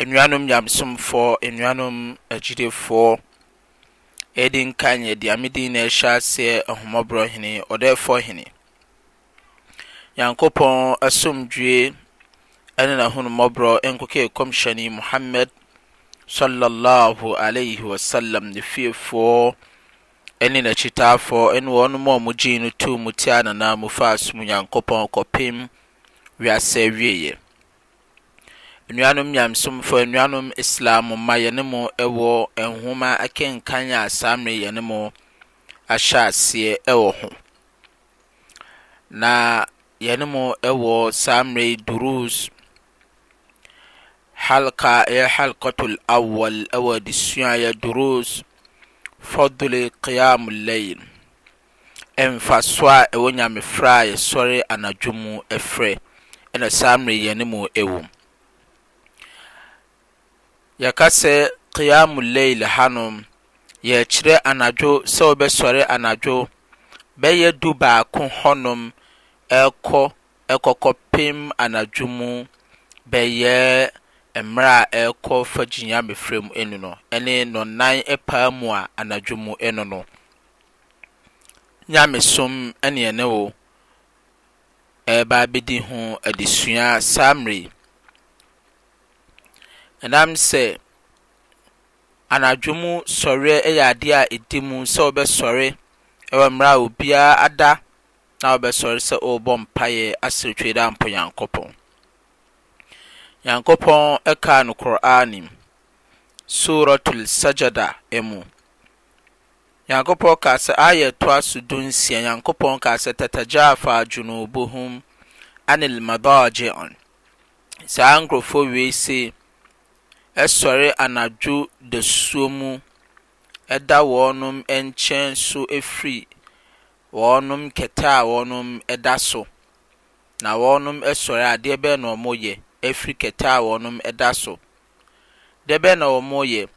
Anuanom Nyamesomfoɔ, anuanom agyidifoɔ, ɛdi nkan yɛde Nyame din na ɛhyɛ aseɛ, Ahummɔborɔ Hene, Ɔdɛɛfoɔ Hene. Nyankopɔn asomdwie ɛne n'ahummɔborɔ nkokɛ kɔmhyɛni Muhammad sallallahu alaihi wasallam ne fiefoɔ ɛne n'akyitaafoɔ ɛne wɔn mu a wɔgye no tuu mu tia nana mu faa som Nyankopɔn kɔpem wiase awieɛ. Anuanom Nyamesomfoɔ, anuanom Islam mma, yɛne mo wɔ nwoma akenkan a saa mmerɛ yɛne mo ahyɛ aseɛ wɔ ho. Na yɛne mo wɔ saa mmerɛ yi durus halka yɛ halkatul awal wɔ adesua yɛ durus fadli qiyamul layl mfasoɔ a ɛwɔ nyamefrɛ a yɛsɔre anadwo mu frɛ ɛna saa mmerɛ yɛn ne mu wɔ mu. Yɛka sɛ Qiyam al-Layl hanom yɛkyerɛ anadwo sɛ wobɛsɔre anadwo bɛyɛ du baako hɔnom ɛkɔ ɛkɔkɔpem anadwo mu bɛyɛ mmerɛ a ɛkɔ fagyi nyamefrɛ mu ɛnu no ɛne nɔnan ɛpaa mu a anadwo mu ɛnu no. nyamesom ne ɛne wo ɛreba abɛdi ho adesua saa mmerɛ yi. Ɛnam sɛ anadwo mu sɔreɛ yɛ adeɛ a ɛdi mu sɛ wobɛsɔre wɔ mmerɛ a obiara ada na wobɛsɔre sɛ worebɔ mpaeɛ asrɛ Twei Dampɔ Nyankopɔn. Nyankopɔn ɛkaa no Qur'an mu, Suratul Sajada mu. Nyankopɔn kaa sɛ, Aayah ɛtoa so du nsia, Nyankopɔn kaa sɛ, Tatajafaa junubuhum anil madaaji'un, saa nkorɔfoɔ wei se ɛsɔre anadwo dasuo mu ɛda wɔnom nkyɛn so firi wɔnom kɛtɛ a wɔnom da so, na wɔnom ɛsɔre a, deɛ bɛn na wɔyɛ, firi kɛtɛ a wɔnom da so? Deɛ bɛn na wɔyɛ?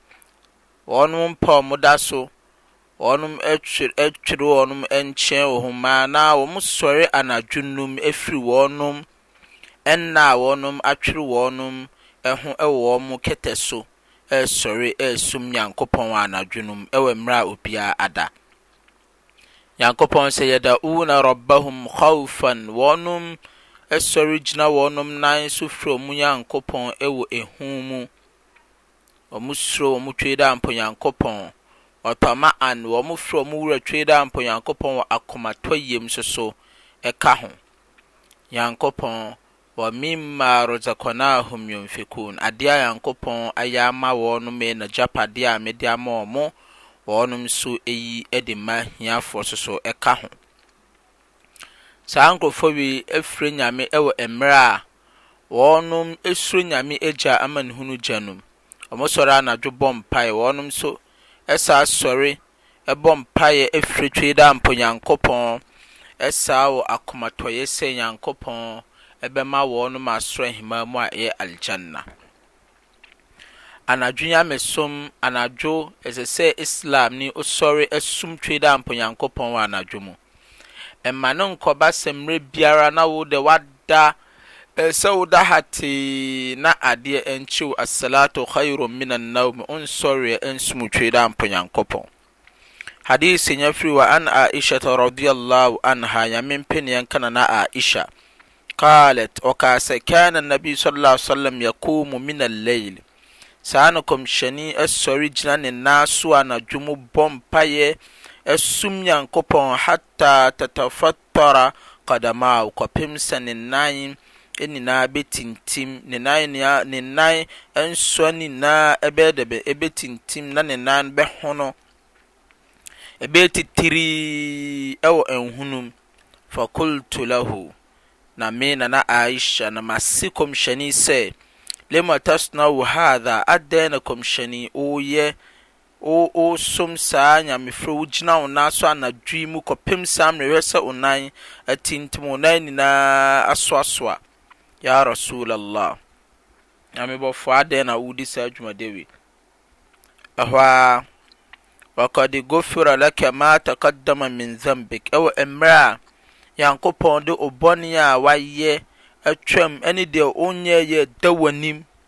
wɔnom mpa wɔn da so, wɔnom twere wɔnom nkyɛn wɔ ho maa na wɔn sɔre anadwo num firi wɔnom nna a wɔnom atwere wɔnom ho wɔ wɔn kɛtɛ so resɔre resom Nyankopɔn wɔ anadwo num wɔ mmerɛ a obiara ada. Nyankopɔn sɛ yɛda'uuna Rabbahum khawfan wɔnom sɔre gyina wɔnom nan so frɛ wɔn Nyankopɔn wɔ ehu mu. wɔsuro wɔn Tweedampɔ Nyankopɔn, wɔtɔma'an, wɔfrɛ wɔn Wura Tweedampɔ Nyankopɔn wɔ akomatɔyam nso so, ɛka ho. Nyankopɔn, Wa mimma rozakɔnaahum yunfikuun, adeɛ a Nyankopɔn ayɛ ama wɔnom yɛ N'agyapadeɛ a mede ama wɔn, wɔnom nso yi de ma hiafoɔ nso so, ɛka ho. Saa nkorɔfoɔ wei frɛ Nyame wɔ mmerɛ a Wɔnom suro Nyame Agya amanehunu gya no mu. Wɔsɔre anadwo bɔ mpaeɛ. Wɔnom nso saa sɔre bɔ mpaeɛ firi twe daa mpo Nyankopɔn saa wɔ akomatɔyɛ sɛ Nyankopɔn bɛma wɔnom asoro aheman mu a ɛyɛ Al-Jannah. Anadwo nyamesom, anadwo, ɛsɛ sɛ Islamni sɔre sum Tweedampo Nyankopɔn wɔ anadwo mu. Ɛmma no nkɔba sɛ mmerɛ biara na wo dɛ wada sɛ woda hatee na adeɛ nkye wo, As-salaatu khayrun min an-nawm, wonsɔreɛ nsum wo Tweedampo Nyankopɔn. Hadis nya firi wa an Aisha radiyallahu anha nyame mpeneɛ nka na na Aisha قالت ɔkaa sɛ kana nabi sallallahu alaihi wasallam yakumu min al-layl saa na kɔmhyɛni asɔre gyina ne nan so anadwo mu bɔ mpaeɛ asum nyankopɔn hatta tatafat tɔra qadamaahu kɔpem sɛ ne nan nyinaa bɛtintim, ne nan nyinaa, ne nan nsoa nyinaa ɛbɛyɛ dɛ bɛn? Ɛbɛtintim na ne nan no bɛhono, ɛbɛyɛ titirii ɛwɔ nhunu mu. Fakultu lahu, na me Nana Aisha na mase Kɔmhyɛni sɛ, Lima tasnau haadha, adɛn na Kɔmhyɛni woyɛ wosom saa nyamefrɛ, wogyina wo nan so anadwo yi mu kɔpem saa mmerɛ yɛhwɛ sɛ wo nan atintim, wo nan nyinaa asoasoa, Ya Rasul Allah, Nyamebɔfoɔ adɛn na wodi saa dwumadie wei? Ɛhɔ ara, Wakɔde gofira laka ma takadama min zambik, ɛwɔ mmerɛ a Nyankopɔn de wo bɔne a wayɛ atwam ɛne deɛ wonyɛɛyɛ da w'anim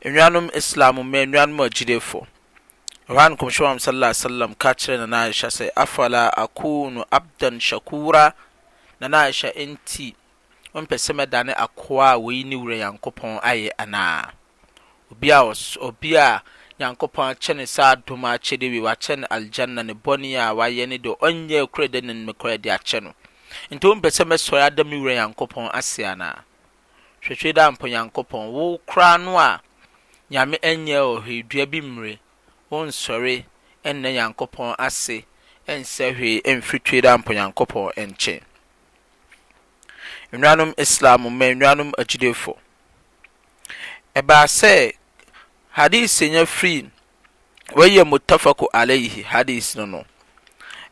Enuanom Islam mu enuanom agyidefo, hɔ a Nkɔmhyɛni Muhammad sallallahu alaihi wasallam ka kyerɛɛ Nana Aisha sɛ, Afala akunu abdan shakura? Nana Aisha, enti wompɛ sɛ mɛdane akoa a oyi ne Wura Nyankopɔn ayɛ anaa? Obi a ɔs obi a Nyankopɔn akyɛ ne saa adom a akyɛde wei, wakyɛ no Aljanna, ne bɔne a wayɛ ne deɛ ɔnyɛɛ koraa de ne me koraa de akyɛ no. Enti wompɛ sɛ mɛsɔre ada me Wura Nyankopɔn ase anaa? hwehwe dɛ ampa Nyankopɔn, wo koraa no a Nyame nnyɛɛ wo hwee dua bi mmire, wonnsɔre nnɛ Nyankopɔn ase nnsɛ hwee mmfiri twe dɛ ampa Nyankopɔn nkyen. Enuanom Islam mu, m'enuanom agyidefo, ebaa sɛ Hadith nya firi wei yɛ mutafaku alaihi hadith no no,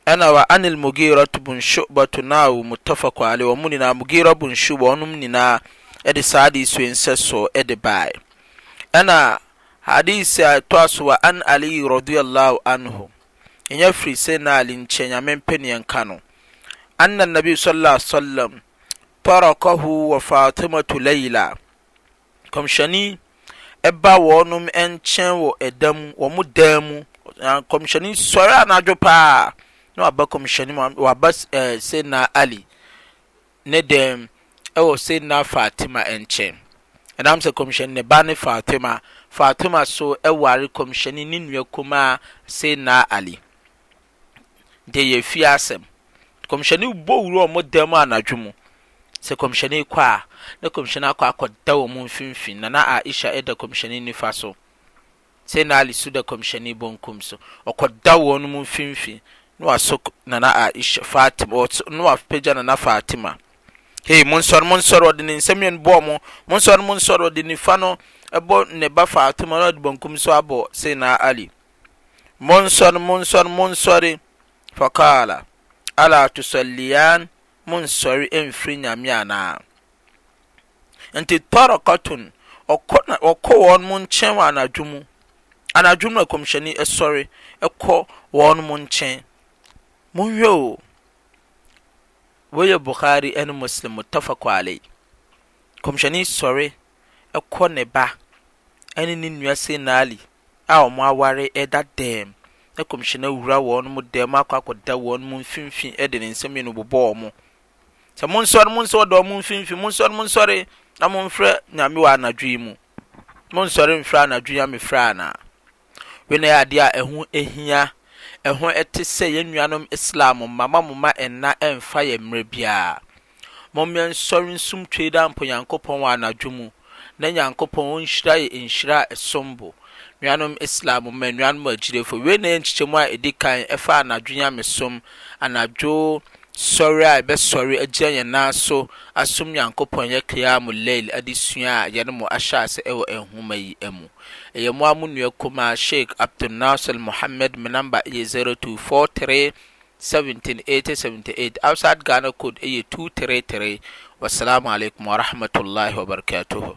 ɛna wa anil mugiratu bun shu'batu naawu mutafaku alaihi, wɔn nyinaa mugira bun shu'ba wɔnom nyinaa ɛde saa hadith wei nsɛsoɔ ɛde bae. Ɛna hadith a ɛtɔ aso wa an ali radiyallahu anhu, ɛnya firi sɛ na ali nkyɛn nyame mpɛ neɛ nka no, anna nabi sallallahu alaihi wasallam tarakahu wa fatimatu layla, Nkɔmhyɛni, ba wɔnom nkyɛn wɔ ɛda mu, wɔn dan mu. Na nkɔmhyɛni sɔre anadwo paa na waba kɔmhyɛni mu, waba ɛɛ Sena Ali ne dɛm ɛwɔ Sena Fatima nkyɛn. Ɛnam sɛ kɔmhyɛni ne ba ne Fatima, Fatima so ɛware kɔmhyɛni ne nua kumaa Sena Ali. deɛ yɛ fie asɛm. Kɔmhyɛni bɔ wura wɔn dan mu anadwo mu. Sɛ kɔmhyɛni kɔ a, na kɔmhyɛni akɔ akɔda wɔn mfimfini, na na Aisha da kɔmhyɛni nifa so. Sayyidina Ali nso da kɔmhyɛni bonkum so. Ɔkɔda wɔn mfimfini, na wasɔ Nana Aisha, Fatima, ɔsɔ, na wapagya Nana Fatima. Hei, monsɔre, monsɔre, ɔde ne nsa mmienu bɔɔ mo, monsɔre, monsɔre, ɔde nifa no bɔ ne ba Fatima, na ɔde bonkum nso abɔ Sayyidina Ali. Monsɔre, monsɔre, monsɔre! Faqaala, Alaa tusalliyaan, Monsɔre mfiri Nyame anaa? Nti Taraqatun, ɔkɔ na ɔkɔ wɔn mo nkyɛn wɔ anadwo mu, anadwo mu na Kɔmhyɛni sɔre kɔ wɔn mo nkyɛn. Monhwɛ o! Wei yɛ Bukhari ne Muslim, Muttafaqun alayh. Kɔmhyɛni sɔre kɔ ne ba ne ne nua Senali a wɔn aware da dɛm na kɔmhyɛni awura wɔn mu dɛm akɔ akɔda wɔn mu mfimfi de ne nsa mmienu bobɔ wɔn sɛ monsɔre monsɔre ɔda wɔn mfimfi monsɔre monsɔre na momfrɛ nyame wɔ anadwo yi mu monsɔre mfrɛ anadwo nyame frɛ anaa Wei na ɛyɛ adeɛ a ɛho hia. Ɛho te sɛ yɛn nuanom Islam mma, moamma nna mfa yɛn mmerɛ biara. Mom yɛnsɔre nsum Tweeda mpo Nyankopɔn wɔ anadwo mu, na Nyankopɔn ɔnhyira yɛn nhyira a ɛsom bo. Nuanom Islam mma, anuanom agyirefoɔ, wei na ɛyɛ nkyekyɛmu a ɛdi kan ɛfa anadwo nyamesom, anadwo, Sɔre a yɛbɛsɔre agyina yɛn nan so asom Nyankopɔn yɛ Qiyamul Layl adesua a yɛne mo ahyɛ ase wɔ nhoma yi mu. Ɛyɛ mo ara mo nua kumaa Sheikh Abdul Nasir Mohammed me number yɛ 0243 17 80 78 outside Ghana code yɛ 233 Wassalaamu Alaikum Warahmatullahi Wabarakatuhu.